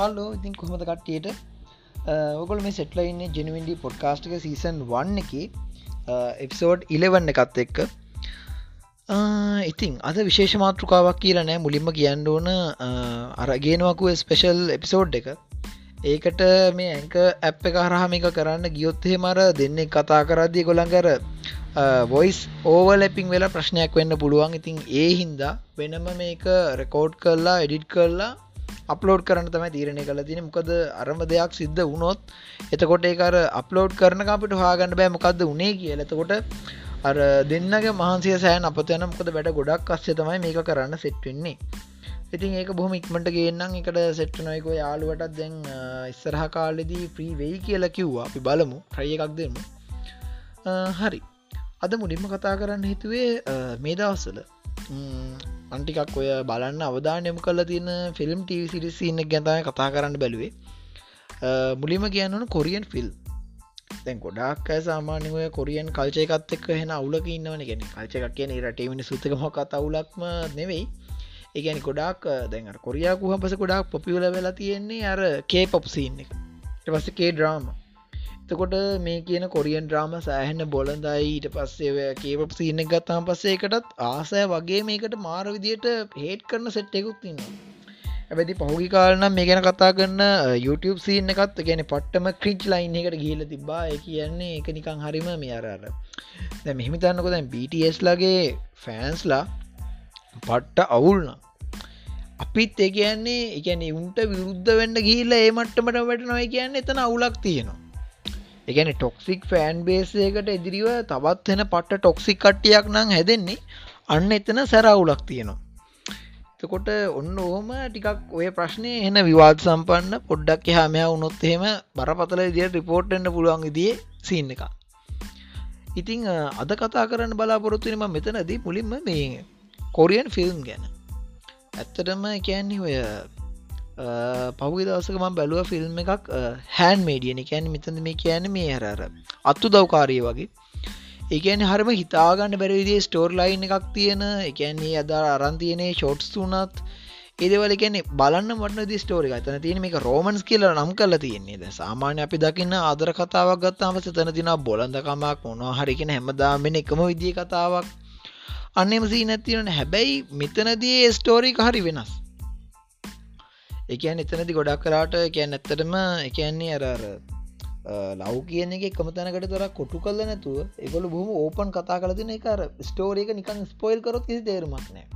Hello ඉතින් කොහොමද කට්ටියට? ඔගොල් මේ සෙට්ලයින්න ජනවින්ඩි පොඩ්කාස්ටික සීසන් වන්න එක එපිසෝඩ් ඉලවන්න එකත් එක්ක. ඉතින් අද විශේෂ මාතෘකාවක් කියලා නෑ. මුලින්ම කියන්න ඕන අරගේනවකුව ස්පෙෂල් එපිසෝඩ් එක. ඒකට මේ ඇංක ඇප් එක හරහමික කරන්න ගියොත්හෙ මර දෙන්නේ කතා කරද්දී ගොළඟර වොයිස් ඕවලැපිං වෙලා ප්‍රශ්නයක් වෙන්න පුළුවන්. ඉතින් ඒ හින්දා වෙනම මේක රෙකෝඩ් කරලා එඩිට් කරලා අප්ලෝඩ් කරන්න තමයි තීරණය කළ. තින මොකද අරම දෙයක් සිද්ධ වුණොත් එතකොට ඒකර අප්ලෝඩ් කරන අපිට හාගන්න බෑ මොකක්ද උනේ කිය එතකොට අර දෙන්නගේ මහන්සිය සෑන් අපත යන මොකද වැඩ ගොඩක් අස්සේ තමයි මේක කරන්න සෙට්වෙන්නේ ඉතින් ඒක බොහම ඉක්මට ගේන්නම් එකට සෙට්ට නොයකෝ යාළුවටත් දැන් ඉස්සරහ කාලෙදී ප්‍රී වෙයි කියලා කිව්වා. අපි බලමු. ප්‍රය එකක් දෙමු. හරි. අද මුලින්ම කතා කරන්න හිතුවේ මේ දවස්සල අන්ටිකක් ඔය බලන්න අවධානයම කල තියෙන ෆිල්ම් ටව සිරිසින්න ගැතය කතා කරන්න බැලුවේ. මුලිම කියන්නන කොරියන් ෆිල් තැන් ගොඩක් අය සාමාන්‍යය කොරියන් කල්චයකත් එක් හෙන අවුලක ඉන්නවන. ගෙන කල්චයක් කියන රටේවනි සුතකම කතා අවුලක්ම නෙවෙයි. ඒගැනි ගොඩක් දැන් කොරියකු හපස ගොඩක් පොපිවල වෙලා තියෙන්නේ අර කේ පොප්සින්න එක. පස්ස කේ ඩ්‍රාම එතකොට මේ කියන කොරියන් ඩ්‍රාම සෑහෙන්න බොලඳයි ඊට පස්සේ කේප සින්න ගත්තාම පස්සේකටත් ආසය වගේ මේකට මාර විදියට හේට් කරන සෙට්ටෙකුත් ඉන්න ඇබැති පහුගි කාලනම් මේ ගැන කතා කරන්න YouTube සීන්න එකත් ගැන පට්ටම ක්‍රිච් ලයින් එකට ගිහිල තිබා කියන්නේ එක නිකං හරිම මේ අරර දැ මෙහිමිතන්නකො දැන් BTS ලගේ ෆෑන්ස්ලා පට්ට අවුල්නා. අපිත් ඒ කියන්නේ එකන උන්ට විරුද්ධ වෙන්න ගිල්ල ඒ මට්ටමට වැට නොයි කියන්න එතන අවුලක් තියෙනවා. එකන ටොක්සික් ෆෑන් බේසයකට එදිරිව තවත් වෙන පට්ට ටොක්සික් කට්ටියක් නම් හැදෙන්නේ අන්න එතන සැරවුලක් තියෙනවා. එතකොට ඔන්න ඕහම ටිකක් ඔය ප්‍රශ්නය එන විවාද සම්පන්න පොඩ්ඩක් එහාමයා උනොත් එහෙම බරපතල දිය රිපෝට්ටන්න පුළුවන් ඉදිේ සින්න එක ඉතිං අද කතා කරන්න බලාපොරොත්තුනම මෙතනදී මුලින්ම මේ කොරියන් ෆිල්ම් ගැන. ඇත්තටම කියන්නේ ඔය පහුගි දවසකම බැලුව ෆිල්ම් එකක් හැන් මේඩියන එකැන මෙතන මේ කියන මේ හරර අත්තු දවකාරය වගේ. ඒකන හරම හිතාගන්න බැරවිදිේ ස්ටෝර් ලයින් එකක් තියෙන එකන්නේ අදා අරන්තියනේ ෂෝට්ස් වනත් ඒදවල කියන්නේ බලන්න මටන ස්ටෝරි තන තියෙන මේ රෝමන්ස් කියල නම් කල තියෙන්නේද සාමාන්‍ය අපි දකින්න ආදර කතාවක් ගත්තාම තන තින බොලඳකමක් මොනවා හරිකෙන හැමදාමෙන එකම විදිිය කතාවක්. අන්නෙම සී නැතිවන හැබැයි මෙතනදී ස්ටෝරික හරි වෙනස්. එකන් එතනති ගොඩක් කලාට කියන්න ඇත්තටම එකන්නේ අරර ලව් කියන එක එකමතැනකට තොර කොටු කල්ල නැතුව එකොල බොහම ඕපන් කතා කල තින එකර ස්ටෝරියක නිකන් ස්පොයිල් කරොත් කිසි තේරුමක් නෑ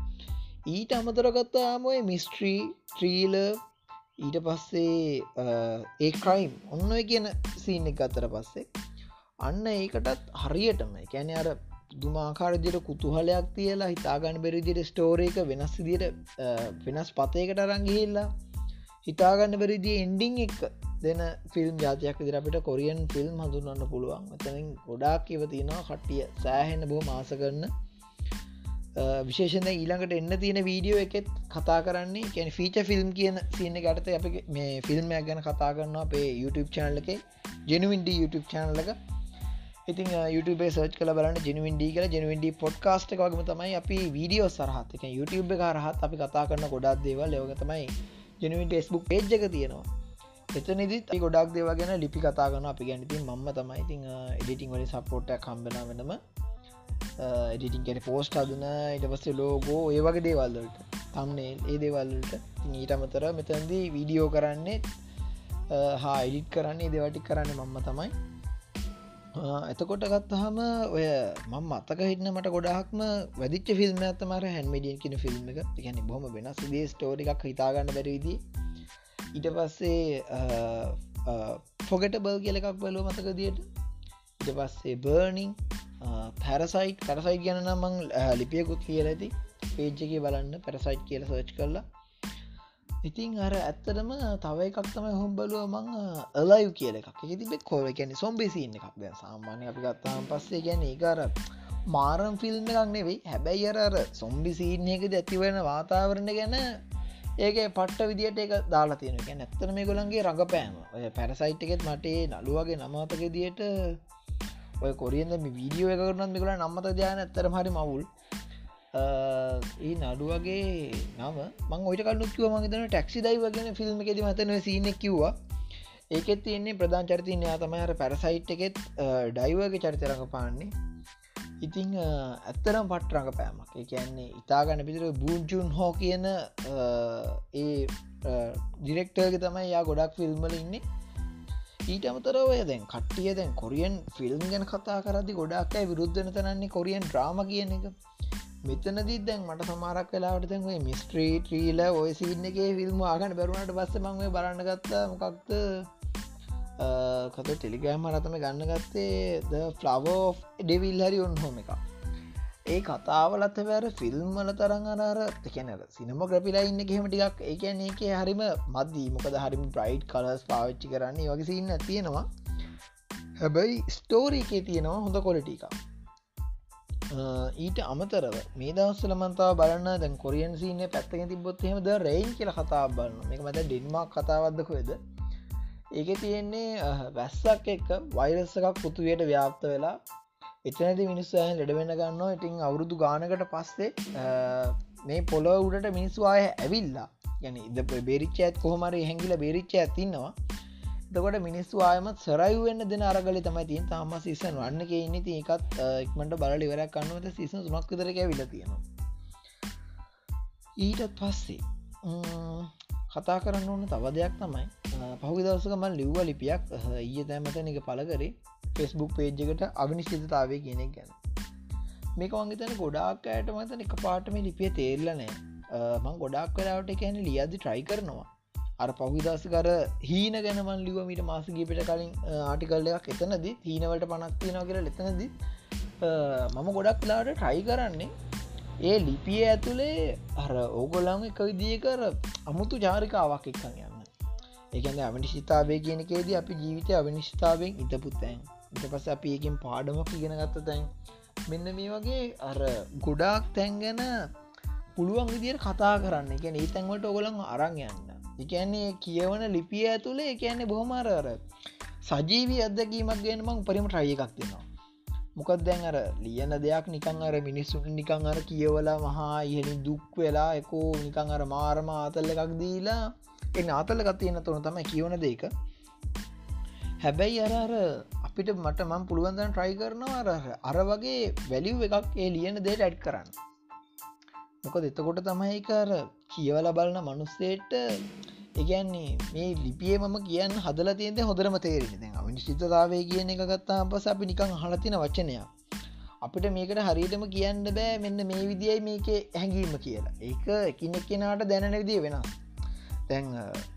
ඊට අමතරගත්තාමය මිස්ට්‍රී ත්‍රීල ඊට පස්සේ ඒ ක්‍රයිම් ඔන්න කියන සීන එක අතර පස්සේ අන්න ඒකටත් හරියටම කැන අර දුමාකාරදිට කුතුහලයක් තියලා හිතාගන්න බැරිදිට ස්ටෝරේක වෙනස් දිට වෙනස් පතයකට අරංගිහිල්ලා හිතාගන්න බැරිදි එන්ඩිං එක් දෙන ෆිල්ම් ජාතියක් විදිර අපිට කොරියන් ෆිල්ම් හඳුන්වන්න පුළුවන්. මෙතනින් ගොඩාක් ඉව තියෙනවා කට්ටිය සෑහෙන්න බෝ මාස කරන්න විශේෂද ඊළඟට එන්න තියෙන වීඩියෝ එකෙත් කතා කරන්නේ. කැන ෆීච ෆිල්ම් කියන සින්න ගටත අප මේ ෆිල්ම්මයක් ගැන කතා කරන්න අපේ YouTube චානල එක. ජනුවින්ඩ YouTube චානල එක. ඉතින් YouTube සර්ච් කල බලන්න ජනුවින්ඩ කල ජනුවින්ඩ පොඩ්කාස්ට වගම තමයි අපි වීඩියෝ සරහත් එක YouTube කරහත් අපි කතා කරන්න ගොඩක් දේවල්. ලෝක තමයි ජනුවිට ෙස්බුක් පේජ්ජක තියෙනවා. එතනදිත් ගොඩක් දේව ගැන ලිපි කතා ගන්න අපි ගැනති මම තමයි ඉතින් එඩිටිං වල සපෝට්ට කම්බෙන වෙනම එඩිටින් ගැන පෝස්ට අදන ඉට පස්සේ ලෝගෝ ඒ වගේ දේවල්ලට තම්නේ ඒ දේවල්ලට ඊට අමතර මෙතැන්දී වීඩියෝ කරන්නේ හා එඩිට් කරන්නේ දෙවටි කරන්න මම්ම තමයි. එතකොට ගත්තහම ඔය මං අත්තක හිටන මට ගොඩාක්ම වැදිච්ච ෆිල්ම් ඇතමර හැන්මඩියන් කියන ෆිල්ම් එක. ගැන බොම වෙනස් දේ ස්ටෝරික් හිතාගන්න බැරවිදී ඊට පස්සේ ෆොගට බල් කියල එකක් බලුව මතක දියට ඉට පස්සේ බර්නිං පැරසයිට් පැරසයිට් ගැන මං ලිපියකුත් කියල ඇති. පේජ්ජක බලන්න පැරසයිට් කියල සර්ච් කරලා. ඉතින් අර ඇත්තටම තව එකක් තම හොම් බලුව මං අලයු කියල එකක්. තිබෙත් කෝව ගැන සොම්බිසින්න එකක්. ද සාමාන්‍ය අපි ගත්තාම පස්සේ ගැන ඒකර මාරම් ෆිල්ම් එකක් නෙවෙයි. හැබැයි අර අර සොම්බි සීනයකද ඇතිවෙන වාතාවරණ ගැන ඒක පට්ට විදිට එක දාලා තියෙන එක නැත්තන මේ ගොලන්ගේ රඟපෑම. ඔය පැරසයිට් එකෙත් මටේ නළුවගේ නමාතක දියට ඔය කොරියද මේ වීඩියෝ එකකරනත් මිකල නම්මත ජයන ඇත්තර හරි මවුල්. ඒ නඩුවගේ නම මං ඔයිට කල්නුක්ව මගතන ටක්සි දයි වගෙන ෆිල්ම් එකෙද මතන සින කිව්වා. ඒකෙත් තියන්නේ ප්‍රධාන චරිතය න්‍යා තමයිර පැරසයිට් එකෙත් ඩයිවර්ග චරිතරක පාන්නේ. ඉතිං ඇත්තරම් පට්රඟ පෑමක් කියන්නේ ඉතාගන්න පිතුර බූජුන් හෝ කියන ඒ ඩිරෙක්ටර්ග තමයි යා ගොඩක් ෆිල්ම්මල ඉන්නේ. ඊට අමතරවය දැන් කට්ටිය දැන් කොරියන් ෆිල්ම් ගැන කතා කරදි ගොඩක්යි විරුද්ධන තනන්නේ කොරියන් ්‍රාම කියන එක. මෙතනදී දැන් මට සමාරක් වෙලාට දැන්ේ මිස්ට්‍රී ට්‍රීල ඔය සින්නගේ ෆිල්ම් ආගන බැරුණට බස්ස මංේ බලන්න ගත්තා. මොකක්ද? කත ටෙලිගෑම රතම ගන්න ගත්තේ ද ෆ්ලවෝ ඩෙවිල් හරි ඔන් හොම එක ඒ කතාවලත් වැර ෆිල්ම්මල තරන් අරර එකැනර සිනම ග්‍රපිලා ඉන්න කෙම ටික් ඒකැන එක හරිම මදී මොකද හරිම බ්‍රයිට් කලස් පාවිච්චි කරන්නේ. වගේ ඉන්න තියෙනවා. හැබැයි ස්ටෝරී එකේ තියෙනවා හොඳ කොලටිකා ඊට අමතරව මේ දවස්සල මන්තාව බලන්න දැන් කොරියන් සිීන පැත්තක තිබොත් හෙමද රයින් කියල කතා බලන්න එක මත ඩෙන්මක් කතාවදකොයද ඒක තියෙන්නේ වැස්සක් එක්ක වෛරස්සකක් පුතුවයට ව්‍යාප්ත වෙලා එතනති මිනිස්සයන් ලෙඩවෙන්න ගන්නවා. ඉටින් අවුරුදු ගානකට පස්සේ මේ පොල උඩට මිනිස්සු අය ඇවිල්ලා ගැන ඉද බේරිච්ච ඇත් කොහමරි හැඟිල බේරිච්ච ඇතින්නවා දකොට මිනිස්සු ආයමත් සරයිවෙන්න දෙන අරගල තමයි තින් තාම සිසන් වන්න ඉන්න ඒකත් එක්මට බල ඉවරක් කන්නුවත සිසන් සුනක් විතරක විල තියෙනවා. ඊටත් පස්සේ කතා කරන්න ඕන තව දෙයක් තමයි පහු දවසකම ලිව්ව ලිපියක් ඊය තැමත එක පල කරේ ෆෙස්බුක් පේජ්ජකට අවිනිශ්චිතතාවය කියනෙක් ගැන. මේක වංගේතන ගොඩාක් අයට මතන එක පාටම ලිපිය තේරලනෑ මං ගොඩක් කලාවට එකැන ලියදි ට්‍රයි කරනවා. අර පහුදස් කර හීන ගැනමන් ලිවමට මාසගේ පිට කලින් ආටිකල්ලයක් එතනද හීනවලට පනක්තියනවා කියලා එතනද. මම ගොඩක් ලාට ට්‍රයි කරන්නේ ඒ ලිපිය ඇතුළේ අර ඕගොල්ලං එක විදිිය කර අමුතු ජාරිකාවක් එක්කන් යන්න. ඒකන අවිනිශිතාවේ කියනකේද අපි ජීවිතය අවිනිශ්තාවෙන් ඉතපුත්තැන් ඉට පස අපි ඒකින් පාඩමක් ඉගෙන ගත්ත තැන්. මෙන්න මේ වගේ අර ගොඩාක් තැන් ගැන පුළුවන් විදිර කතා කරන්න. එක ඒ තැන්වට ඔගොලන් අරං යන්න. එකන්නේ කියවන ලිපිය ඇතුළේ එකන්නේ බොහොමරර සජීවී අදකීමක් ගෙන මං උපරිම ට්‍රය එකක් දෙෙනවා. මොකක් දැන් අර ලියන දෙයක් නිකං අර මිනිස්සුන් නිකං අර කියවලා මහා ඉහලින් දුක් වෙලා එකෝ නිකං අර මාරම ආතල්ල එකක් දීලා එ ආතල්ල ගත්තියන්න තුන තම කියවන දෙක හැබැයි අර අර අපිට මට මං පුළුවන්දන් ට්‍රයි කරනවා අර අර වගේ වැලිව් එකක් ඒ ලියන දේට ඇඩ් කරන්න. මොක දෙතකොට තමයිකර කියවල බලන මනුස්සේට එකන්නේ මේ ලිපිය මම කියන්න හදල තියද හොඳරම තේරෙන දැන් විනිශ්ිතතාවය කියන එක ගත්තා පස අපි නිකං හලතින වචනයක්. අපිට මේකට හරියටම කියන්න බෑ මෙන්න මේ විදියි මේක හැඟීම කියලා. ඒක එකිනෙක් කෙනාට දැනන විදිිය වෙන තැන්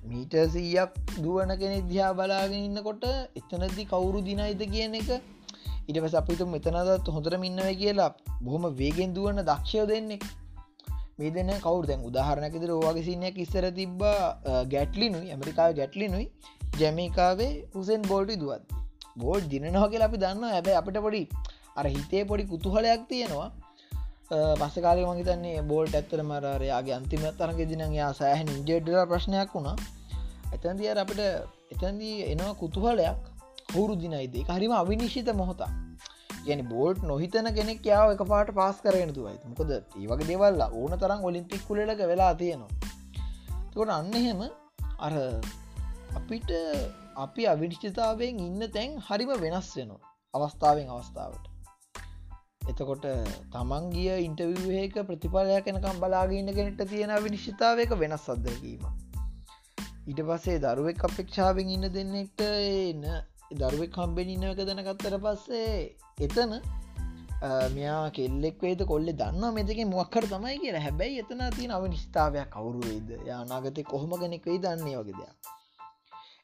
මීට සීයක් දුවන කෙනෙ දිහා බලාගෙන ඉන්නකොට එතනදි කවුරු දිනයිද කියන එක ඉට පස අපිතු මෙතනදත් හොඳරම ඉන්නව කියලා බොහොම වේගෙන් දුවන්න දක්ෂය දෙන්නෙක්. මේ දෙන්න කවුර? දැන් උදාහරණකෙද රෝවාගේ සිනයක් ඉස්සර තිබ්බ ගැට්ලිනුයි ඇමරිකාව ගැට්ලිනුයි ජැමිකාවේ උසෙන් බෝල්ටි දුවත් බෝඩ් දිනනහ කියලා අපි දන්න ඇබැ අපිට පොඩි අර හිතේ පොඩි කුතුහලයක් තියෙනවා. පස්ස කාලය මහිතන්නේ බෝල්ට ඇත්තර මරයාගේ අන්තිම තරක දිනයා සෑහන් ඉන්ජෙඩ්ඩ ප්‍රශ්නයක් වුණා. එතන්දිය අපිට එතන්දී එනවා කුතුහලයක්. හුරු දිනයිදේ. හරිම අවිනිශ්ිත මොහොතා ගැන බෝඩ් නොහිතන කෙනෙක් යාව එක පාට පාස් කරගෙන තුවයි මොකද ඒවගේ දෙවල්ල ඕන තරම් ඔලිම්පික් කුලලක වෙලා තියෙනවා. තොට අන්න එහෙම අර අපිට අපි අවිනිශ්චිතාවෙන් ඉන්න තැන් හරිම වෙනස් වෙනවා. අවස්ථාවෙන් අවස්ථාවට. එතකොට තමන් ගිය ඉන්ටවිවහක ප්‍රතිඵලයක් එනකම් බලාගන්න කෙනෙට තියෙන විනිශ්චිතාවක වෙනස් අත්දැකීම ඊට පස්සේ දරුවෙක් අපේක්ෂාවෙන් ඉන්න දෙන්නෙක්ට එන්න දරුවෙක් කම්බෙනින්නක දැනගත්තර පස්සේ එතන මෙයා කෙල්ලෙක් වේද කොල්ලෙ දන්න මෙතක මොක්කර තමයි කියලා. හැබැයි එතන තියෙන අව නිස්ථාවයක් කවුරු වේද? යානාගතය කොහොම කෙනෙක් වෙයි දන්නේ වගේ දෙයක්.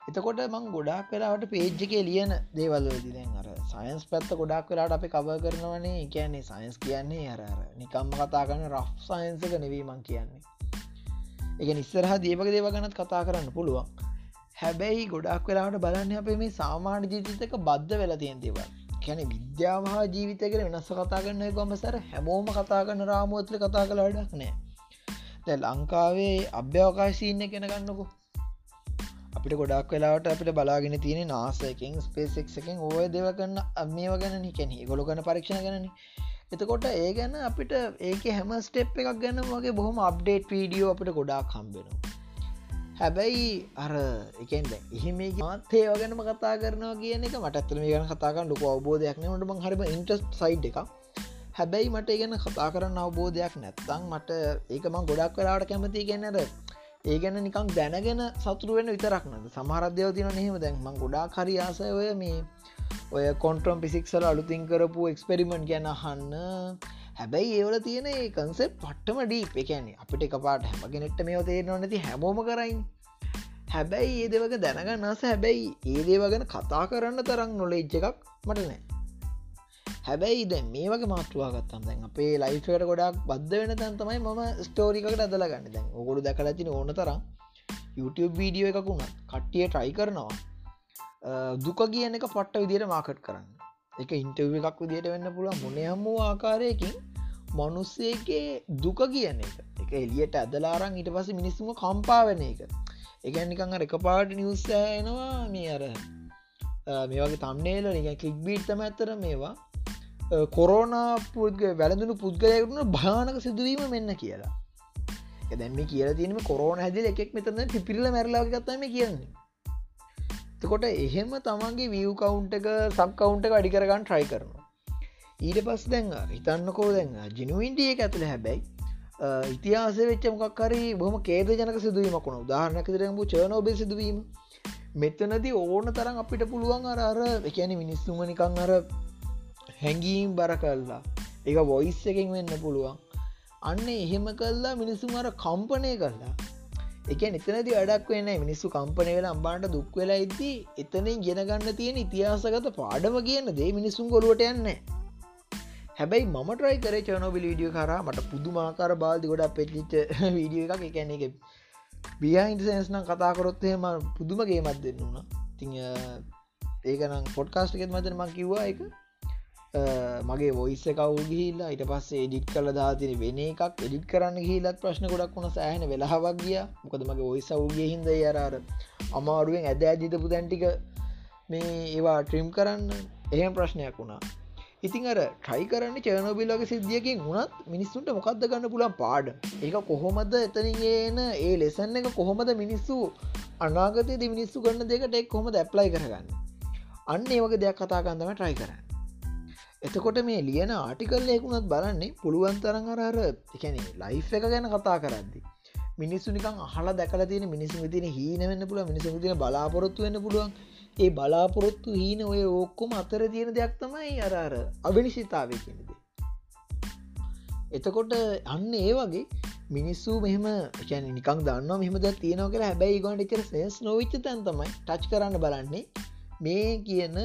එතකොට මං ගොඩක් වෙලාට පේජ්ජකේ ලියන දේවල්ලදි දැන් අර සයින්ස් පැත්ත ගොඩක් වෙලාට අපි කව කරනවනේ කියන්නේ සයින්ස් කියන්නේ අර නිකම්ම කතා කරන රෆ් සයින්සක නෙවීමං කියන්නේ. එක නිස්සරහ දේවක දේව ගනත් කතා කරන්න පුළුවන්. හැබැයි ගොඩක් වෙලාට බලන්න අපේ මේ සාමාන්‍ය ජීවිතක බද්ධ වෙලා තියෙන දේවල්. කැන විද්‍යාමහා ජීවිතකර වෙනස්ස කතා කරන්න ගොමසර හැමෝම කතා කරන රාමුවත්ල කතා කළ අඩක් නෑ දැ ලංකාවේ අභ්‍යවකාශීන්න කෙන ගන්නකු. අපිට ගොඩක් වෙලාට අපිට බලාගෙන තියෙන නාසයකින් ස්පේසෙක් එකෙන් ඕය දෙව කන්න මේ වගන නිකැන ගොලු කන පරීක්ෂණ ගැන එතකොට ඒ ගැන අපිට ඒක හැම ස්ටෙප් එකක් ගැන වගේ බොහොම අප්ඩේට් වීඩියෝ අපිට ගොඩාක් කම්බෙනවා හැබැයි අර එකෙන්ද එහෙම මාතේ වගනම කතා කරනවා කියන එක මට ඇත්තම ගැන කතාකන්න ලොක අවබෝධයක් නට මං හරිම ඉන්ටස් සයිඩ් එක හැබැයි මට ගැන කතා කරන්න අවබෝධයක් නැත්තං මට ඒක මං ගොඩක් වෙලාට කැමති ගැනර ඒ ගැන නිකං දැනගෙන සතුරුවෙන් විතරක් නද සමහරද්‍යව තින නෙහෙම දැන් මං ගොඩා හරි ආසය ඔය මේ ඔය කොන්ට්‍රම් පිසික්සල අලුතින් කරපු එක්ස්පෙරිමෙන්ට් ගැන අහන්න හැබැයි ඒවල තියෙන කන්සෙප් පට්ටම ඩීප් එකන්නේ අපිට එක පාට හැමගෙනෙට්ට මේ තේරනවා නැති හැමෝම කරයින්. හැබැයි ඒ දෙවක දැනගන්නස හැබැයි ඒ දේවගෙන කතා කරන්න තරම් නොලෙජ් එකක් මට නෑ හැබැයි දැ මේ වගේ මාත්‍රවාගත්තම් දැන් අපේ ලයිෆයට ගොඩක් බද්ධ වෙන තන් තමයි මම ස්ටෝරිකට අදල ගන්න. දැන් ඔකොඩු දැකල තින ඕන තරම් YouTube වීඩියෝ එකක් වුණත් කට්ටිය ට්‍රයි කරනවා. දුක කියන එක පට්ට විදියට මාකට් කරන්න. එක ඉන්ටව එකක් විදියට වෙන්න පුළුව මොනහම්මූ ආකාරයකින් මනුස්සේගේ දුක කියන එක. එක එලියට ඇදලාරං ඊට පස මිනිස්සුම කම්පා වෙන එක. එකනිකං එක පාට නිවස්සයනවා මේ අර මේ වගේ තම්නේල නික කලික්බීට්තම ඇතර මේවා. කොරෝන පුද්ග වැළඳුණු පුද්ගලයකුුණ භානක සිදුවීම මෙන්න කියලා. එදැම කියල තිනම කොරෝන හැදිල එකෙක් මෙතන පිපිල්ල මැරලාගත්තම කියන්නේ. එතකොට එහෙම තමන්ගේ විය් කවුන්් එක සබ් කවුන්් එක වැඩි කරගන්න ට්‍රයි කරනවා. ඊට පස් දැන් හිතන්නකෝ දැන් ජිනුවන්ටිය එක ඇතුළ හැබැයි ඉතිහාස වෙච්ච මොක්කරි බොහම කේද ජනක සිදුවීමක් වුණ. උදාහරණක දරමු චනෝබේ සිදුවීම. මෙතනද ඕන තරම් අපිට පුළුවන් අර අර එකැන මිනිස්සුම නිකං අර හැඟීම් බර කල්ලා එක වොයිස් එකින් වෙන්න පුළුවන්. අන්න එහෙම කල්ලා මිනිසුම් අර කම්පනය කරලා එක එතනති වැඩක් වෙන්න මිනිස්සු කම්පනය වෙලා අම්බාන්ට දුක් වෙලා ඉති එතනින් ගෙනගන්න තියෙන ඉතිහාසගත පාඩම කියන්න දේ මිනිස්සුම් ගොලුවට යන්න හැබැයි මම ට්‍රයි කර චනෝබිල විඩියෝ කර මට පුදුමාකාර බාල්දි ගොඩක් පෙච්චිච වීඩිය එකක්. එකන එක බියයින්සන්ස්නම් කතාකොරොත්තේම පුදුමගේ මත් දෙන්න වුණ ති ඒකනම් පොඩ්කාස්ට එකෙත් මතන මං කිව්වා එක මගේ වොයිස්ස කවු ගිහිල්ලා ඉට පස්සේ එඩිට් කල දාතින වෙන එකක්. එඩිට් කරන්න ගිහිලත් ප්‍රශ්න ගොඩක් වුණ සෑහන වෙලාවක් ගිය. මොකද මගේ ඔයිස වුගේ හිද යරාර අමාරුවෙන් ඇද ඇජිතපු දැන්ටික මේ ඒවා ට්‍රීම් කරන්න එහෙම ප්‍රශ්නයක් වුණා. ඉතින් අර ට්‍රයි කරන්න චනෝබිල්ලගේ සිද්ධියකින් වුණත් මිනිස්සුන්ට මොකක්ද ගන්න පුලන් පාඩ ඒක කොහොමද එතනගේන ඒ ලෙසන්න එක කොහොමද මිනිස්සු අනාගතය මිනිස්සු ගන්න දෙකට එක් කොහොමද ඇප්ලයි කරගන්න? අන්න ඒවගේ දෙයක් කතාගන්නම ට්‍රයි කරන්න. එතකොට මේ ලියන ආටිකල් එකුණත් බලන්නේ පුළුවන් තරන් අරර එකන ලයි් එක ගැන කතා කරද්දි. මිනිස්සු නිකන් අහල දැකල තියෙන මිනිසු තින හීන වෙන්න පුළුව මිනිසු තින බලාපොරොත්තු වෙන්න පුළුවන්. ඒ බලාපොරොත්තු හීන ඔය ඕක්කොම අතර තියෙන දෙයක් තමයි අරර අවිනිශිතාවය කියනද එතකොට අන්න ඒ වගේ මිනිස්සු මෙහම ැන නිකක් දන්න මෙහම ද තියෙනව කර හැබැයි ගොන්ට චර සෙස් නොවිච්ච තැන් තමයි ටච් කරන්න බලන්නේ. මේ කියන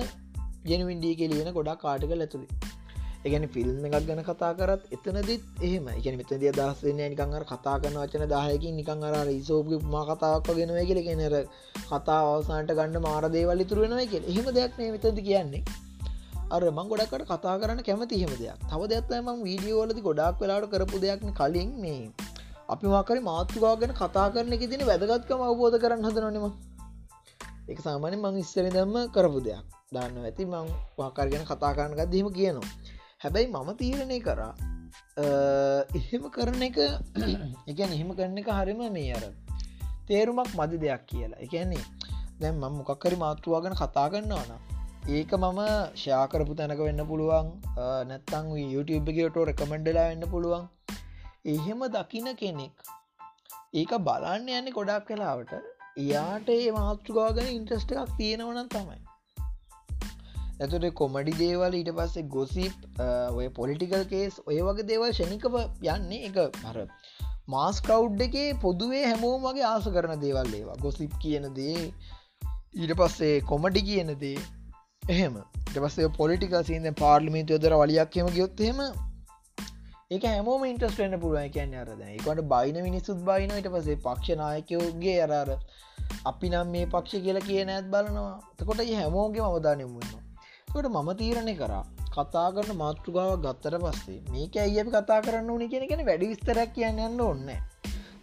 ජනවින්ඩිය කෙලියෙන ගොඩක් කාටකල් ඇතුළේ. එකන ෆිල්ම් එකක් ගැන කතා කරත් එතනදත් එහෙම. එක මෙත දිය දස්සන්න නිකංර කතා කරන වචන දායකින් නිකං අර ඉසෝප මා කතාවක් ගෙනව කියල. කෙනර කතා අවසාන්ට ගන්න මාරදේවල් ඉතුරුවෙනව කිය එහෙම දෙයක් නේ මෙතද කියන්නේ. අර මං ගොඩක්කට කතා කරන්න කැමති හෙම දෙයක්. තව දෙයක්ත්තම වීඩියෝලති ගොඩක් වෙලාට කරපු දෙයක්න කලින් මේ අපි මාකරි මාතෘකා ගැන කතා කරන එක තින වැදගත්කම අවබෝධ කරන්න හදනනෙම එක සාමාන්‍ය මං ඉස්සරි දම්ම කරපු දෙයක්. දන්න ඇති මං වාකාර ගැන කතා කරන්න ගදීම කියනවා. හැබැයි මම තීරණය කරා එහෙම කරන එක එක එහෙම කරන එක හරිම මේ අර තේරුමක් මදි දෙයක් කියලා. එකන්නේ දැම් මම මොකක්කරි මාතෘවාගෙන කතා කරන්නවන ඒක මම ශාකරපු තැනක වෙන්න පුළුවන් නැත්තං YouTube එකටෝ රෙකමෙන්ඩලා වෙන්න පුළුවන්. එහෙම දකින කෙනෙක් ඒක බලන්න යන්නේ ගොඩක් කලාවට එයාට ඒ මාතෘකාගෙන ඉන්ට්‍රස්ට එකක් තියෙනවනම් තමයි. ඇතුට කොමඩි දේවල් ඊට පස්සේ ගොසිප් ඔය පොලිටිකල් කේස් ඔය වගේ දේවල් ෂණිකව යන්නේ එක හර මාස් කවුඩ් එකේ පොදුවේ හැමෝම වගේ ආස කරන දේවල් ඒවා. ගොසිප් කියන දේ ඊට පස්සේ කොමඩි කියන දේ. එහෙම. ඉටපස්සේ පොලිටිකල් සිීන පාර්ලිමින්තු යොදර වලියක් හෙම ගයොත්හෙම ඒක හැමෝම ඉන්ට්‍රස් වෙන්න පුළුවන්. කියන්න අරද එකට බයින මිනිස්සුත් බයිනට පසේ පක්ෂනායකයෝගේ අරාර අපි නම් මේ පක්ෂ කියලා කියන ඇත් බලනවා. තකොට හැමෝගේ අවධානයමුන්න කොට මම තීරණය කරා කතා කරන මාතෘගාව ගත්තර පස්සේ මේක ඇයි අපි කතා කරන්න ඕනි කියෙන කෙන වැඩි විස්තරක් කියන්න යන්න ඔන්න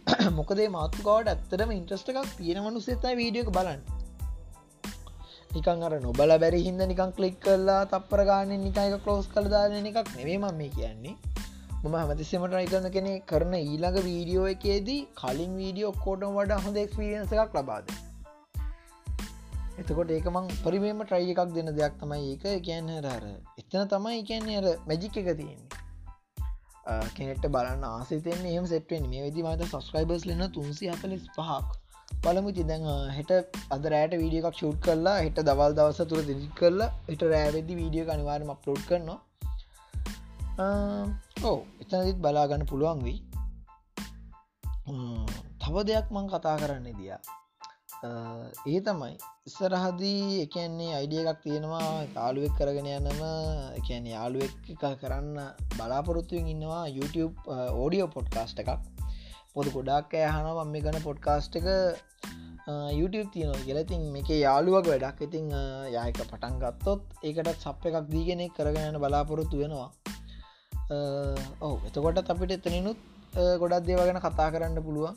මොකදේ මාතෘකාවට ඇත්තරම ඉන්ට්‍රස්ට එකක් තියෙන මනුස්සෙතයි වීඩියක බලන්න. නිකං අර නොබල බැරි හිද නිකං කලික් කරලා තප්පර ගාන නිකයික කලෝස් කළ දාන එකක් නෙවේ ම මේ කියන්නේ. මම හමතිස්සම ට්‍රයි කරන කෙනෙ කරන ඊළඟ වීඩියෝ එකේදී කලින් වීඩියෝ ඔක්කෝටම වඩ හොඳ එක්ස්පිරියන්ස එකක් ලබාද එතකොට ඒක මං පරිමේම ට්‍රයි එකක් දෙන්න දෙයක් තමයි ඒක. කියන්න හරර එතන තමයි කියන්නේ අර මැජික් එක තියෙන්නේ. කෙනෙට බලන්න ආසිතෙන් එම සෙට්වෙන් මේ විදි මත සස්ක්‍රයිබර්ස් ලන්න තුන්සි හතලිස් පහක්. බලමු තිදැන් හෙට අද රෑට වීඩිය එකක් ෂූට් කරලා හෙට දවල් දවස තුර දිජි කරලා එට රෑවෙදදි වීඩියෝ අනිවාරම අප්ලෝඩ් කරනවා. ඕ එතනදිත් බලාගන්න පුළුවන් වී තව දෙයක් මං කතා කරන්න දියා ඒ තමයි. ඉස්සරහදී එකන්නේ අයිඩිය එකක් තියෙනවා යාළුවෙක් කරගෙන යනම එකැන යාළුවෙක් කරන්න බලාපොරොත්තුවෙන් ඉන්නවා YouTube ඕඩියෝ පොඩ්කාස්ට එකක්. පොද ගොඩක් ඇහනවා මේ ගන පොඩ්කාස්ට එක YouTube තියනවා කියලතින් මේක යාළුවක් වැඩක්. ඉතිං යායක පටන් ගත්තොත් ඒකට සප් එකක් දීගෙන කරගෙන බලාපොරොත්තු වෙනවා. ඔව. එතකොට අපිට එතනිනුත් ගොඩක් දේවගෙන කතා කරන්න පුළුවන්.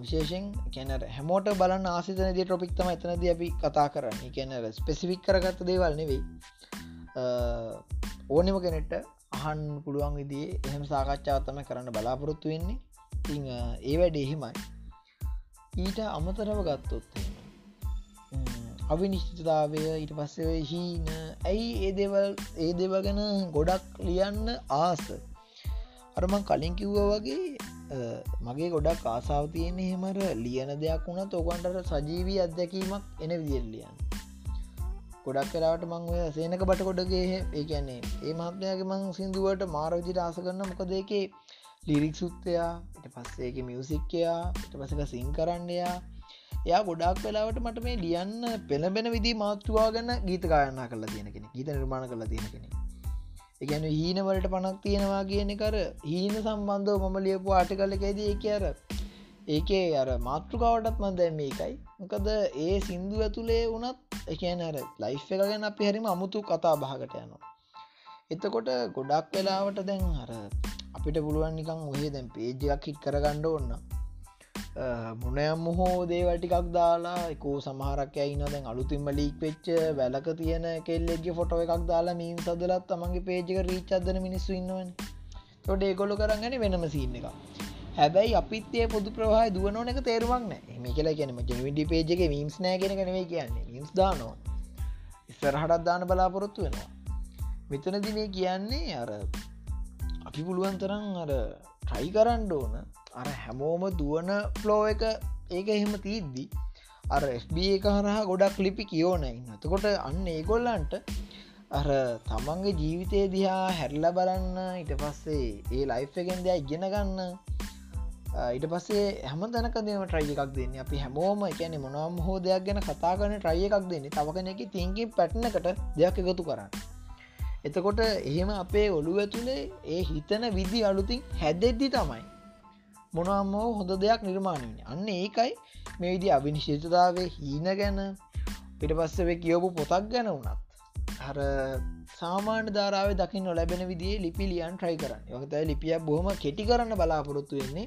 විශේෂෙන් කැනර හැමෝට බලන්න ආසිතන දී ටොපික්තම එතනද අපි කතා කරන්න. කැනර ස්පෙසිෆික් කරගත්ත දේවල් නෙවෙයි. ඕනෙම කෙනෙට්ට අහන් පුළුවන් විදිේ එහෙම සාකච්ඡාවත්තම කරන්න බලාපොරොත්තු වෙන්නේ. ඉතිං ඒ වැඩ එහෙමයි. ඊට අමතරව ගත්තොත් අවිනිශ්චිතතාවය ඊට පස්සේ හීන ඇයි ඒ දෙවල් ඒ දෙව ගැන ගොඩක් ලියන්න ආස? අරමං කලින් කිව්ව වගේ මගේ ගොඩක් ආසාාව තියෙන්නේ හෙමර ලියන දෙයක් වුණ තොකන්ටට සජීවී අත්දැකීමක් එන විදිල්ලියන් ගොඩක් කලාට මං ඔය සේනක බට කොඩගේ ඒ කියන්නේ ඒ මහත්මයාගේ මං සිින්දුවට මාරවිදිට ආස කරන්න මොකද එකේ ලිරික් සුත්තයා ට පස්සේක මියසික්කයා ට පසක සිං කරන්නයා එයා. ගොඩක් වෙලාවට මට මේ ලියන්න පෙළබෙන විදි මාතෘවා ගන්න ගීත ගායන්න කරලා තියෙන කෙන ගීත නිර්මාණ කරලා තියෙන කෙනෙ එකැන හීනවලට පනක් තියෙනවා කියන කර හීන සම්බන්ධව මම ලියපු ආටිකල්ල එකයිද ඒ අර ඒකේ අර මාතෘකාවටත් මන්ද මේකයි. මොකද ඒ සින්දු ඇතුළේ වනත් එකන අර ලයිෆ් එක ගැන අපි හරිම අමුතු කතා භාගට යනවා. එතකොට ගොඩක් වෙලාවට දැන් අර අපිට පුළුවන් නිකං ඔහේ දැන් පේජයක් හිත් කරගණ්ඩ ඔන්න මුණයම් හෝ දේවටිකක් දාලා එකෝ සමහරක් ඇයින දැන් අලුතින්ම ලීක් වෙච්ච වැලක තියෙන කෙල්ලෙගේ ෆොටෝ එකක් දාලා මීන් සදලත් තමන්ගේ පේජක රීච්චදන මිනිස්සු ඉන්නවන්. තොට ඒගොලු කරගන්න වෙනම සින්න එක හැබැයි අපිත්තේ පොදු ප්‍රවාහ දුවනෝන එක තේරුවක් නෑ මේ කියලා කියනම ජනවිඩි පේජක මීම්ස් නෑගෙන කනවේ කියන්නේ. මිස් දානවා. ඉස්සරහටත් දාන බලාපොරොත්තු වෙනවා. මෙතනදි මේ කියන්නේ අර අපි පුළුවන් තරම් අර ට්‍රයි කරන්න ඕන. අර හැමෝම දුවන ෆ්ලෝ එක ඒක එහෙම තිීද්දි අර FB එක හරහා ගොඩක් ලිපි කියෝනයි නතකොට අන්න ඒගොල්ලන්ට අර තමන්ගේ ජීවිතය දිහා හැරල බලන්න ඉට පස්සේ ඒ ලයිෆ් එකෙන් දෙයක් ඉගෙන ගන්න ඊට පස්සේ හැම තැනකදම ට්‍රයි එකක් දෙන්න. අපි හැමෝම එකැන මොනම් හෝ දෙයක් ගැන කතා කරන ට්‍රයි එකක් දෙන්නේ. තවකන එක තිංකින් පැට්නකට දෙයක් එකතු කරන්න. එතකොට එහෙම අපේ ඔළුව ඇතුළේ ඒ හිතන විදි අලුතින් හැදෙද්දි තමයි මොනම්මෝ හොඳ දෙයක් නිර්මාණයන අන්න ඒකයි මේ විදි අභිනිශ්චිතතාවේ හීන ගැන පිට පස්සව කියවපු පොතක් ගැන වුණත්. හර සාමාන්‍ය ධාරාව දකින්න නොලැබෙන විදිේ ලිපි ලියන් ට්‍රයි කරන්න. යොකතයි ලිපිය බොහම කෙටි කරන්න බලාපොරොත්තු වෙන්නේ.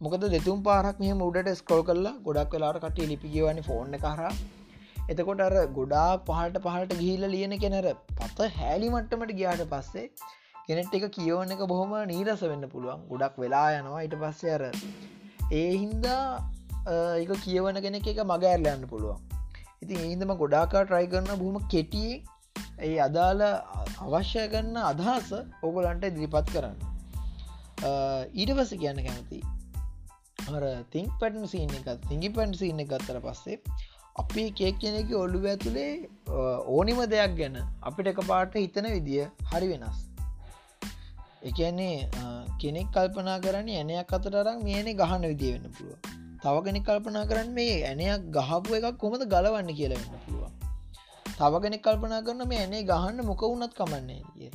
මොකද දෙතුම් පාරක් මෙහම උඩට ස්කෝල් කරලා ගොඩක් වෙලාට කට ලිපිගවනි ෆෝර්න කරා එතකොට අර ගොඩාක් පහට පහට ගිහිල ලියන කෙනර පත හැලි මට්ටමට ගියාට පස්සේ කෙනෙට් එක කියවන එක බොහොම නීරස වෙන්න පුළුවන්. ගොඩක් වෙලා යනවා. ඊට පස්සේ අර ඒ හින්දා ඒක කියවන කෙනෙක එක මග ඇරලයන්න පුළුවන්. ඉතින් ඒහිදම ගොඩාකා ට්‍රයි කරන්න බොහොම කෙටියේ ඒ අදාළ අවශ්‍ය කරන්න අදහස ඔගොලන්ට දිරිපත් කරන්න. ඊට පස කියන්න කැමති තිං පැටන් සින්න එක තිංගි පැන්ට සින්න ගත්තර පස්සේ අපි කෙක් කෙනෙක ඔල්ලු ඇතුළේ ඕනිම දෙයක් ගැන අපිට එක පාට හිතන විදිිය හරි වෙනස්. එකන්නේ කෙනෙක් කල්පනා කරන්න ඇනයක් අතරරම් මේන ගහන විදිිය වෙන්න පුළුව තව කෙනෙක් කල්පනා කරන්න මේ ඇනයක් ගහපු එකක් කොමද ගලවන්න කියලා වෙන්න පුළුවන්. තව කෙනෙක් කල්පනා කරන්න මේ ඇනේ ගහන්න මොක වුනත් කමන්නේ කිය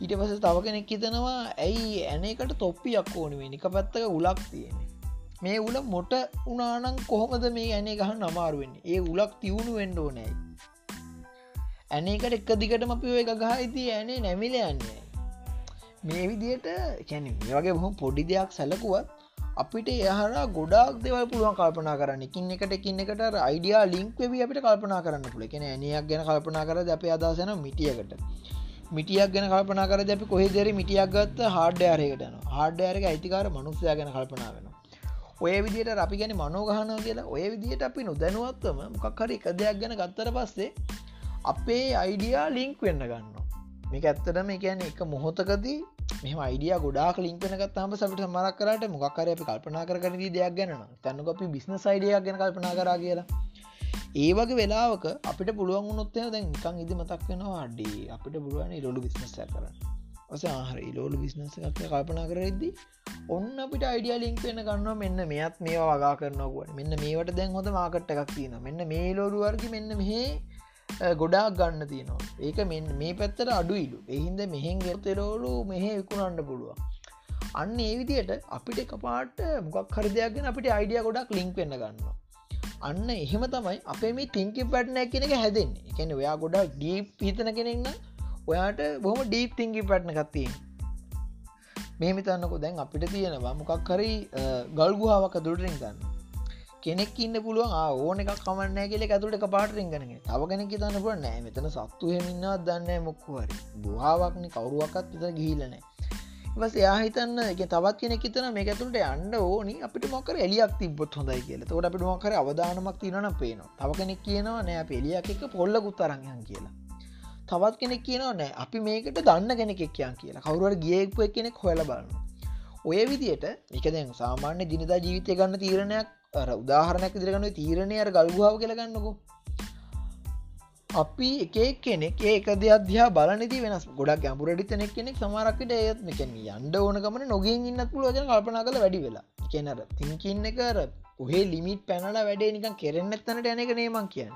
ඊට පස තව කෙනෙක් හිතනවා ඇයි ඇනකට තොප්පියක් ඕනි? නික පැත්තක උලක් තියෙන මේ උල මොට උනානං කොහොමද මේ ඇනේ ගහන්න අමාරුවෙන්නේ ඒ උලක් තිවුණු වෙන්ඩෝ නෑයි ඇනේකට එක්ක දිගටම අපිෝ එක ගහයිති ඇනේ නැමිල යන්නේ. මේ විදියට කැන මේ වගේ බොහොම පොඩි දෙයක් සැලකුවත් අපිට එහර ගොඩක් දෙවල් පුළුවන් කල්පනා කරන්න. එකින් එකට එකින් එකට අයිඩියා ලින්ක් වෙබි අපිට කල්පනා කරන්න පුළ කෙන ඇනියක් ගැන කල්පනා කර අප අදසන මිටියකට. මිටියක් ගැන කල්පනා කර අපි කොහෙදර මිටියක් ගත්ත හාඩ්‍යයාරයකටන හාඩ්‍යයාරක අයිතිකාර මනුස්සය ගැන කල්පනා වෙන ඔය විදිට අපි ගැන මනෝගහන කියලා ඔය විදිට අපි නොදැනුවත්වම මොකක් හරි එක දෙයක් ගැන ගත්තර පස්සේ අපේ අයිඩියා ලිංක් වෙන්න ගන්න මේක ඇත්තටම එකන එක මොහොතකදී මෙම අයිඩිය ගොඩා ලින්කන ගත්තාම සට මරක් කරට මොක්කර අපි කල්පනා කරන දෙයක් ගැන තැන්නක අපි බිස්න සයිඩියක් ගැන කල්පනා කර කියලා. ඒ වගේ වෙලාවක අපිට පුළුවන් උනොත්තය දැන් නිකං ඉදි මතක් වෙනවා අඩ්ඩි අපිට පුළුවන් ලොඩු බිස්නස කරන්න. ඔස ආහරි ලෝඩු බිස්නස එකක් කල්පනා කරෙද්දි ඔන්න අපිට අයිඩිය ලින්ක් වෙන ගන්න මෙන්න මෙයත් මේවා වගා කරනකුව මෙන්න මේවට දැන් හොඳ මාකට් එකක් තියෙන මෙන්න මේ ලෝඩු වර්ගි මෙන්න මෙහේ ගොඩාක් ගන්න තියෙනවා. ඒක මෙ මේ පැත්තට අඩුයිලු එහින්ද මෙහෙන් ගෙතෙරෝලු මෙහ විකුණන්න පුළුවන්. අන්න ඒ විදියට අපිට එකපාට මොකක් හරිදයක්ගෙන අපිට අයිඩිය ගොඩක් ලින්ක් වෙන්න ගන්නවා. අන්න එහෙම තමයි අපේ මේ තිංකි පැට්න කෙනෙක හැදෙන්නේ. එකැන ඔයා ගොඩක් ඩීප් හිතන කෙනෙක්න්න ඔයාට බොහම ඩීප් තිංකි පැට්න කත්තියෙන් මේ මිතන්නකො දැන් අපිට තියෙනවා මොකක් හරි ගල්ගුහාවක දුරටින් ගන්න. කෙනෙක් ඉන්න පුළුවන් ඕන එකක් කමන්න කියල ඇතුට පාට රිගන තව කෙනෙක් තන්න පුල නෑ මෙතන සත්තු හෙමින්නා දන්න මොක්කුහරි බවාවක්න කවරුවක්ත් විත ගීලනෑ බස් එයා හිතන්න එක තවත් කෙනෙ තන මේ ඇතුළට අන්න ඕනි. අපිට මොකර එලියක් තිබොත් හොඳයි කියල. තොට අපිට මොකර අවධානමක් තිනන පේනවා. තව කෙනෙක් කියනවා නෑ පෙලියක් එක පොල්ලකුත් තරංයන් කියලා. තවත් කෙනෙක් කියනවා නෑ අපි මේකට දන්න කෙනෙක් කියන් කියලා. කවරුවට ගියෙක්පු කෙනෙක් හොල බලන්න ඔය විදියට එක දැන් සාමාන්‍ය දිනිදා ජීවිතය ගන්න තීරණයක් උදාහරණයක් දිරගන්න තීරණය අර ගල්ගාව කියලගන්නකෝ අපි එක කෙනෙක් ඒක දෙයක්දයා බලනති වෙනස්. ගොඩක් ගැඹුරටි තනෙක් කෙනෙක් සමාරක්කට ඒත් මෙකැන යන්ඩ ඕනකමන නොගෙන් ඉන්නත් පුලෝජන කල්පනා කළ වැඩි වෙලා. කෙනර තිංකින්න කර ඔහේ ලිමිට් පැනල වැඩේ නිකන් කෙරෙන්න්න එත්තනට යනක නේමං කියන්න.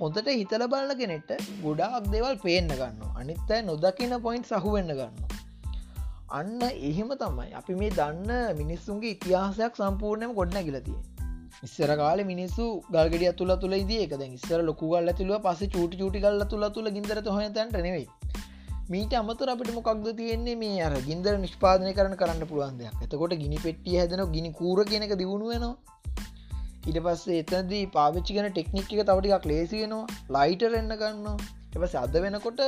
හොඳට හිතල බලන කෙනෙට ගොඩාක් දෙවල් පේන්න ගන්න අනිත් අයි නොදකින පොයින්් සහුවෙන්න ගන්න අන්න එහෙම තමයි. අපි මේ දන්න මිනිස්සුන්ගේ ඉතිහාසයක් සම්පූර්ණයම ගොඩ්න ගිලතිය ඉස්සර කාල මිනිස්සු ගල්ගෙඩිය තුළ තුළ ද එක ඉස්සර ලොකු ගල්ල තුළ පස චුටි චුටි ගල්ල තුළ තුළ ගින්දර හොය තැන්ට නෙවෙයි. මීට අමතර අපිට මොකක්ද තියෙන්නේ? මේ අර ගින්දර නිෂ්පාදනය කරන කරන්න පුළුවන් දෙයක්. එතකොට ගිනි පෙට්ටිය හැදන ගිනි කූර කෙනක දියුණු වෙනවා. ඉට පස්සේ එතදී පාවිච්චි කන ටෙක්නික් එක තවටික් ලේසියෙනවා ලයිටර් එන්න ගන්නවා. එපස අද වෙනකොට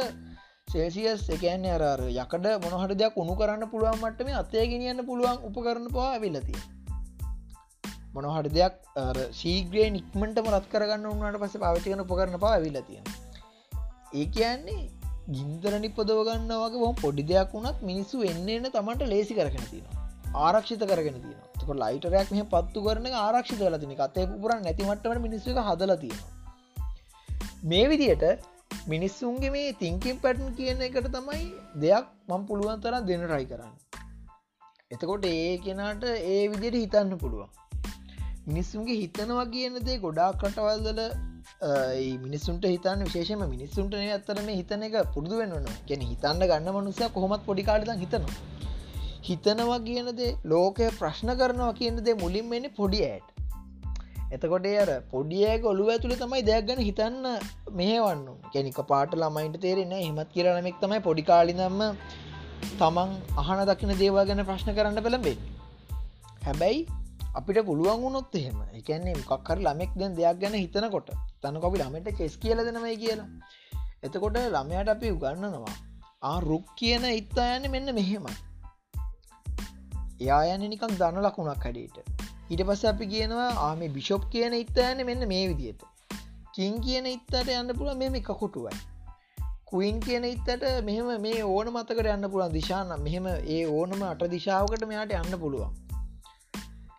සේසියස් එකන්න අර යකට මොනහට දෙයක් උුණු කරන්න පුළුවන් මටම අතය ගෙනියන්න පුළුවන් උපකරන පවා ඇවිල්ලතිය මොනහට දෙයක් සීග්‍රේ නික්මට මරත් කරගන්න උන්නට පස පාවිච්චිකන උපකරන පා ඇවිල්ල තියෙන ඒ කියන්නේ ගින්දර නිපදවගන්න වගේ ොම පොඩි දෙයක් වුණත් මිනිස්සු එන්න එන්න තමන්ට ලේසි කරගෙන තියෙන ආරක්ෂිත කරගෙන තියෙන තක ලයිටරයක් මෙහ පත්තු කරන ආරක්ෂිත ලතින කතය පුරන් නැතිමටට මිනිස්සු හදල තියෙන මේ විදියට මිනිස්සුන්ගේ මේ තිංකින් පැටන් කියන එකට තමයි දෙයක් මං පුළුවන් තරම් දෙන රයි කරන්න. එතකොට ඒ කෙනාට ඒ විදියට හිතන්න පුළුවන්. මිනිස්සුන්ගේ හිතනවා කියනදේ ගොඩාක් කටවල්දල මිනිස්සුන්ට හිතන්න විශේෂම මිනිස්සුන්ට අත්තර මේ හිතන එක පුරදු වෙන්න ගැන හිතන්න ගන්න මනුසය කොහොමත් පොඩිකාඩ හිතනවා. හිතනවා කියනදේ ලෝකය ප්‍රශ්න කරනවා කියනදේ මුලින් වෙන්න පොඩි ඇයට. එතකොට අර පොඩියක ඔලුව ඇතුළ තමයි දෙයක් ගැන හිතන්න මෙහවන්න කැනික පාට ළමයින්ට තේරෙන හෙමත් කියරනමෙක් තමයි පොඩිකාලිනම්ම තමන් අහන දකින දේවා ගැන ප්‍රශ්න කරන්න පෙළඹේ හැබැයි අපිට පුළුවන් වුණොත් එහෙම එකන්නේ මොකක්කර ළමෙක් දැන් දෙයක් ගැන හිතනකොට තන කොපි ළමට කෙස් කියල දෙනමයි කියලා. එතකොට ළමයට අපි උගන්නනවා ආ රුක් කියන ඉත්තා යන්න මෙන්න මෙහෙමයි. එයා යන්න නිකක් දන්න ලකුණක් හැඩට ඊට පස්ස අපි කියනවා ආම බිෂොප් කියන ඉත්තායන්න මෙන්න මේ විදියට කින් කියන ඉත්තට යන්න පුළ මෙම එක කොටුවයි. කුයින් කියන ඉත්තට මෙහෙම මේ ඕන මතකට යන්න පුළන් දිශාන මෙහෙම ඒ ඕනම අට දිශාවකට මෙයාට යන්න පුළුවන්.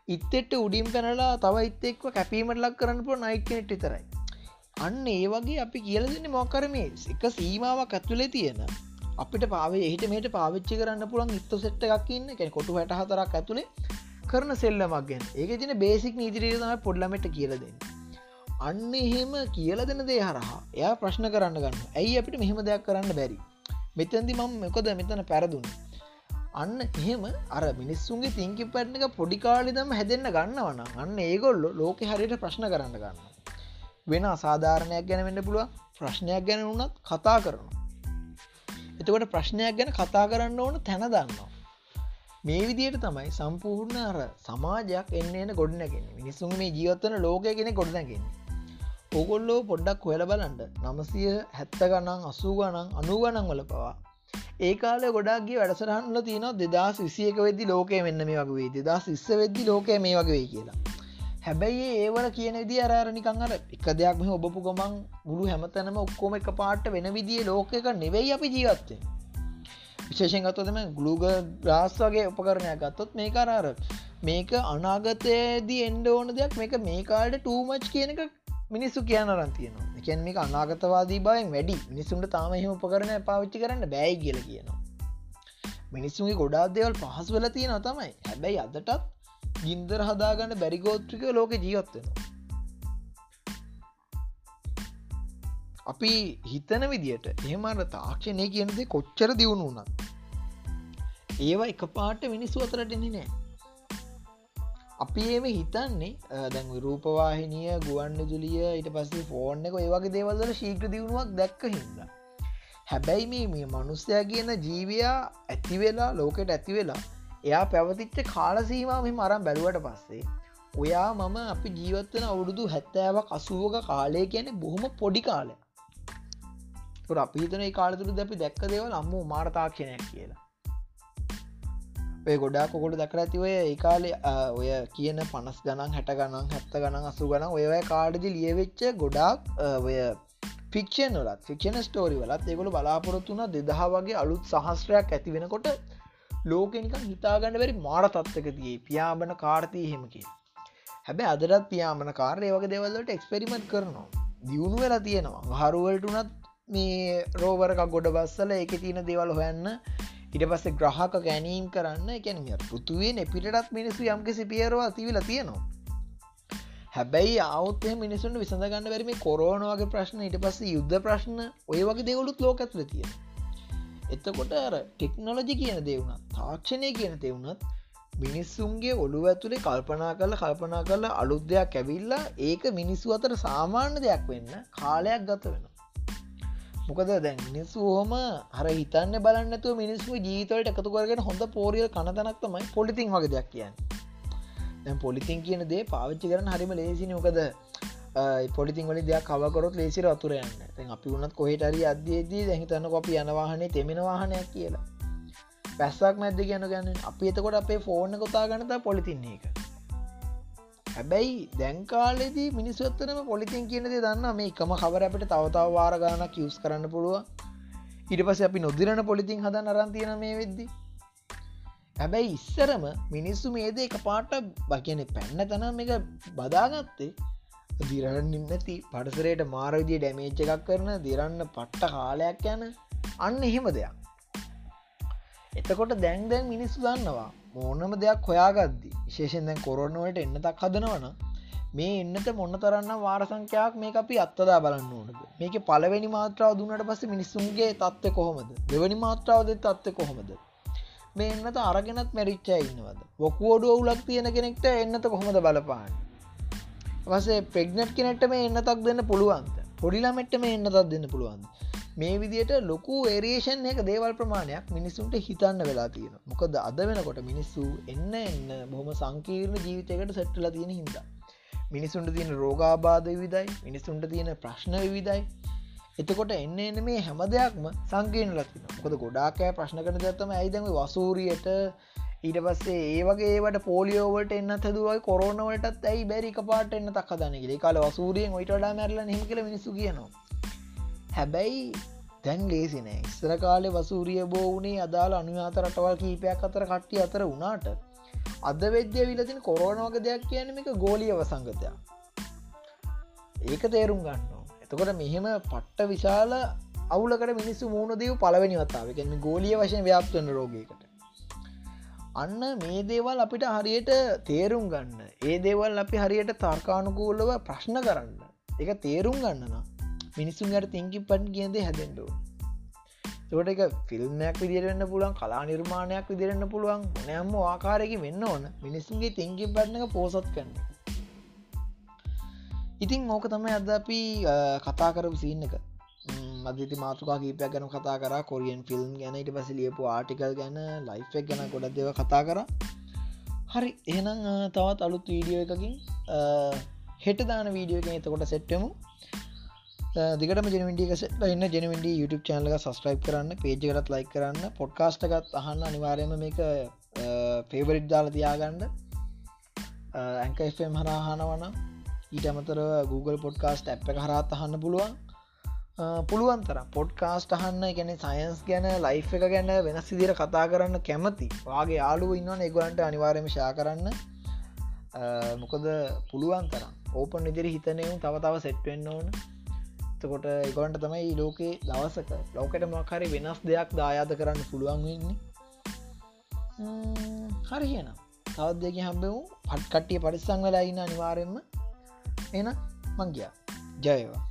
ඉත්තෙට උඩින් පැනලා තව ඉත්තෙක්ව කැපීමට ලක් කරන්න පුළ නයිකනෙට් විතරයි. අන්න ඒ වගේ අපි කියල දෙන්න මොකරමේ එක සීමාවක් ඇත්තුලේ තියෙන අපිට පාවේ එහිට මේට පාවිච්චි කරන්න පුළන් ඉත්ත සෙට්ට එකක්න්න කැන කොටු හැට හතරක් ඇතුළේ කරන සෙල්ලමක් ගැන. ඒක තින බේසික් නීතිරීතම පොඩ්ලමට කියලදන්න අන්න එහෙම කියල දෙන දේ හරහා එයා ප්‍රශ්න කරන්න ගන්න ඇයි අපිට මෙහෙම දෙයක් කරන්න බැරි? මෙතැදි මම මොකද මෙතන පැරදුන්න අන්න එහෙම අර මිනිස්සුන්ගේ තිංකි පැට්න එක පොඩිකාලිදම හැදෙන්න්න ගන්නවන අන්න ඒගොල්ලො ලෝක හරියට ප්‍රශ්න කරන්න ගන්න වෙන අසාධාරණයක් ගැන වෙන්න පුළුව ප්‍රශ්නයක් ගැන වුනත් කතා කරනවා. එතකොට ප්‍රශ්නයක් ගැන කතා කරන්න ඕන තැන දන්නවා. මේ විදියට තමයි සම්පූර්ණ අර සමාජයක් එන්න එන ගොඩනැගෙන මිනිසුන් මේ ජීවත්වන ලෝකය කෙනෙ ගොඩනැගෙන ඔගොල්ලෝ පොඩ්ඩක් හොල බලන්ට නමසය හැත්ත ගණන් අසූ ගණන් අනු ගණන් වල පවා. ඒ කාල ගොඩක්ගේ වැඩසරහන්ල තියෙන දෙදස් විසියක වෙදදි ලෝකය මෙන්න මේ වගේ දෙදා ඉස්ස වෙද්දි ලෝකය මේ වගේ කියලා. හැබැයි ඒවල කියන විදි අරනිකං අර එක දෙයක් මෙ ඔබපු ගමන් මුළු හැමතැනම ඔක්කොම එක පාට වෙන විදිිය ලෝකක නෙවෙයි අපි ජීවත්තේ විශේෂෙන් ගත්තොතම ගලුග ග්‍රාස් වගේ උපකරණයක් ගත්තොත් මේ කරාර මේක අනාගතයේදී එන්ඩ ඕන දෙයක්. මේක මේ කාල්ඩ ටූමච් කියන එක මිනිස්සු කියන රන්තියනවා එකැන් මේක අනාගතවාදී බයෙන් වැඩි. මිනිසුන්ට තාම එහම උපකරණ පාවිච්චි කරන්න බෑයි කියල කියනවා. මිනිස්සුගේ ගොඩාක් දෙවල් පහසු වෙල තියෙන තමයි. හැබැයි අදටත් ගින්දර හදාගන්න බැරිගෝත්‍රික ලෝක ජීවත්වෙනවා අපි හිතන විදියට එහෙමට තාක්ෂණය කියනදේ කොච්චර දියුණු වුණත් ඒවා එක පාට මිනිස්සු අතරටෙන්නේ නෑ අපි ඒම හිතන්නේ දැන් රූපවාහිනිය ගුවන්න ජුලිය ඊට පස්සේ ෆෝර්න් එක ඒවගේ දේවල්ල ශීක්‍ර දියුණුවක් දැක්ක හිද හැබැයි මේ මේ මනුස්්‍යයා කියන ජීවයා ඇතිවෙලා ලෝකෙට ඇතිවෙලා එයා පැවතිච්ච කාලසීමම මරම් බැලුවට පස්සේ ඔයා මම අපි ජීවත්වන අවුරුදු හැත්තෑවක් අසුවක කාලය කියන බොහොම පොඩි කාලය අපිතන කාලතුරු දැපි දැක්ක දේවල් අම්ම මාර තාක්ෂණයක් කියලා. ඔය ගොඩා කොකොට දකර ඇති ඔය ඒකාලේ ඔය කියන පනස් ගනන් හැට ගනන් හැත්ත ගනන් අසු ගන ඔය කාඩදි ලියවෙච්ච ගොඩාක් ඔය ෆික්ෂන් වලත් ෆික්ෂන ස්ටෝරි වලත් ඒගොල බලාපොරොත්තුන දෙදහ වගේ අලුත් සහස්ත්‍රයක් ඇති වෙනකොට ලෝකනිකන් හිතාගන්න වැරි මාර තත්වක තියේ පියාඹන කාර්තී හෙමකි හැබැ අදරත් පියාමන කාරය වගේ දෙවල්ලට එක්ස්පෙරිමෙන්ට් කරනවා. දියුණු වෙලා තියෙනවා. හරුවලට උනත් මේ රෝවරක ගොඩ බස්සල එක තියෙන දේවල් හොයන්න ඉට පස්සේ ග්‍රහක ගැනීම් කරන්න එකැන පෘතුවේ එපිටත් මිනිස්සු යම්කිසි පියරවා තිවිල තියෙනවා. හැබැයි අවුත්තේ මිනිසුන් විසඳගන්න වැරම කොරෝනවාගේ ප්‍රශ්න ඉට පස්ස යුද්ධ ප්‍රශ්න ඔය වගේ දෙවලුත් ලෝකත්ල තියෙන එතකොට අර ටෙක්නොලජි කියන දෙවුණත් තාක්ෂණය කියන දෙවුණත් මිනිස්සුන්ගේ ඔළුව ඇතුළේ කල්පනා කරල කල්පනා කරලා අලුත් දෙයක් ඇවිල්ලා ඒක මිනිස්සු අතර සාමාන්‍ය දෙයක් වෙන්න කාලයක් ගත වෙන මොකද දැන් මිනිස්සු හෝම හර හිතන්න බලන්නතු මිනිස්සු ජීතවලට එකතු කරගෙන හොඳ පෝරිය කනතනක් තමයි පොලිතින් වගේ දෙයක් කියන්න. දැන් පොලිතින් කියන දේ පාවිච්චි කරන හරිම ලේසින මොකද පොලිතින් වලි දෙයක් කවකරොත් ලේසිර අතුරයන්න තැන් අපි වුණත් කොහෙටරි අදයේදී දැහිතන්න කොපි යනවාහනේ තෙමෙන වාහනයක් කියලා. පැස්සක් මැද කියන ගැන අපි එතකොට අපේ ෆෝර්න කොතා ගනත පොලිතින්නේ එක. හැබැයි දැන්කාලෙදී මිනිස්වත්තනම පොලිතින් කියනද දන්න මේ එකම කවර අපට තවතාව වාර ගානක් යස් කරන්න පුළුව ඉට පස අපි නොදිරන පොලිතින් හද නරන්තියන මේ වෙද්දි. හැබැයි ඉස්සරම මිනිස්සු මේද එක පාට බකන පැන්න තනම් එක බදාගත්තේ දිරන්න ඉන්නති පටසරයට මාරවිදිය ඩැමේච්ච එකක් කරන දිරන්න පට්ට කාලයක් යන අන්න එහෙම දෙයක්. එතකොට දැන් දැන් මිනිස්සු දන්නවා ඕනම දෙයක් හොයාගද්දි විශේෂෙන් දැන් කොරොන්නවලට එන්නතක් හදනවන මේ එන්නට මොන්න තරන්න වාරසංකයක් මේ අපි අත්තදා බලන්න ඕනද? මේක පලවෙනි මාත්‍රාව දුන්නට පස්ස මිනිස්සුන්ගේ තත්ව කොහොමද? දෙවනි මාත්‍රාවද තත්ව කොහොමද? මේ එන්නත අරගෙනත් මැරිච්චා ඉන්නවද? වොකුවෝඩුව උලක් තියෙන කෙනෙක්ට එන්නත කොහොමද බලපාන්න? වසේ ප්‍රෙග්නට් කෙනෙට මේ එන්නතක් දෙන්න පුළුවන්ද? පොඩිලාමෙට්ට මේ එන්නතක් දෙන්න පුළුවන්ද? මේ විදියට ලොකු ඒරේෂන් එක දේවල් ප්‍රමාණයක් මිනිස්සුන්ට හිතන්න වෙලා තියෙන මොකද අද වෙනකොට මිනිස්සු එන්න එන්න බොහොම සංකීර්ණ ජීවිතයකට සැට්ටල තියෙන හිද මිනිසුන්ට තියෙන රෝගාබාධ විවිධයි මිනිසුන්ට තියෙන ප්‍රශ්න විවිධයි. එතකොට එන්න එන්න මේ හැම දෙයක්ම සංකීර්ණ ලතින කොද ගොඩාකෑ ප්‍රශ්න කන දත්තම ඇයිදම වසූරියට ඊට පස්සේ ඒ වගේ පෝලියෝවට එන්න හදුවයි කොරෝනවලටත් ඇයි බැරික පාට එන්න තක් දනගේ කාල වසූරියෙන් ඔයිටඩා මැරල හිකල මිනිසු කියනවා. හැබැයි දැන් ලේසිනෑ ඉස්සර කාලෙ වසූරිය බෝ වුණේ අදාළ අනුයාත රටවල් කීපයක් අතර කට්ටිය අතර වුණාට අද වෙද්‍ය විලතින් කොරෝනෝක දෙයක් කියන එක ගෝලියව සංගතයක් ඒක තේරුම් ගන්න එතකොට මෙහෙම පට්ට විශාල අවුලකට මිනිස්සු මූුණ දව පලවෙනි වත්තාව එකම ගෝලිය වශයෙන් ව්‍යාප්තන රෝගයකට. අන්න මේ දේවල් අපිට හරියට තේරුම් ගන්න. ඒ දේවල් අපි හරියට තර්කානුකූලව ප්‍රශ්න කරන්න. එක තේරුම් ගන්නනා මිනිස්සුන්ට තිංකි පට් කියද හැදෙන්ඩුව තොට එක ෆිල්ම්මයක් විදිරන්න පුළුවන් කලා නිර්මාණයක් විදිරන්න පුළුවන් මොනෑම්ම ආකාරයක වෙන්න ඕන. මිනිස්සුන්ගේ තිංකි පට්නක පෝසත් කන්න ඉතින් ඕක තමයි අද අපි කතා කරපු සීන්න එක. මධිති මාතුකා කීපයක් ගැන කතා කර. කොරියන් ෆිල්ම් ගැන. ඉට පස ලියපු ආටිකල් ගැන ලයිෆක් ගැන ගොඩක් දෙව කතා කර. හරි එහෙනම් තවත් අලුත් වීඩියෝ එකකින් හෙට දාන වීඩියෝ එක එතකොට සෙට්ටමු දිගට ජනවිඩිය සෙට ඉන්න. ජනවිඩ YouTube චනල සස්ක්‍රයිප් කරන්න පේජකටත් ලයි කරන්න පොඩ්කාස්ටකත් අහන්න. අනිවාරයම මේක පේවරිට් දාල තියාගන්න. ඇංක FM හරහනවන ඊට අමතර Google පොඩ්කාස්ට ඇප් එක හරත් අහන්න පුළුවන්. පුළුවන් තර පොඩ්කාස්ට අහන්න ගැන සයින්ස් ගැන ලයි් එක ගැන වෙනස් සිදිර කතා කරන්න කැමති වගේ යාලු ඉන්නවන එගලන්ට අනිවාරම ශා කරන්න. මොකද පුළුවන් තරම් ඕපන් ඉදිරි හිතනයුම් තව තව සෙට්වෙන්න ඕන. එතකොට එකොන්ට තමයි ලෝකේ දවසක ලෝකට මක්හරි වෙනස් දෙයක් දායාද කරන්න පුළුවන් වෙන්නේ. හරි කියන තවත් දෙක හම්බෙමු. පට්කට්ටිය පරිස්සං වෙලා ඉන්න අනිවාරෙන්ම එන මංගයා ජයවා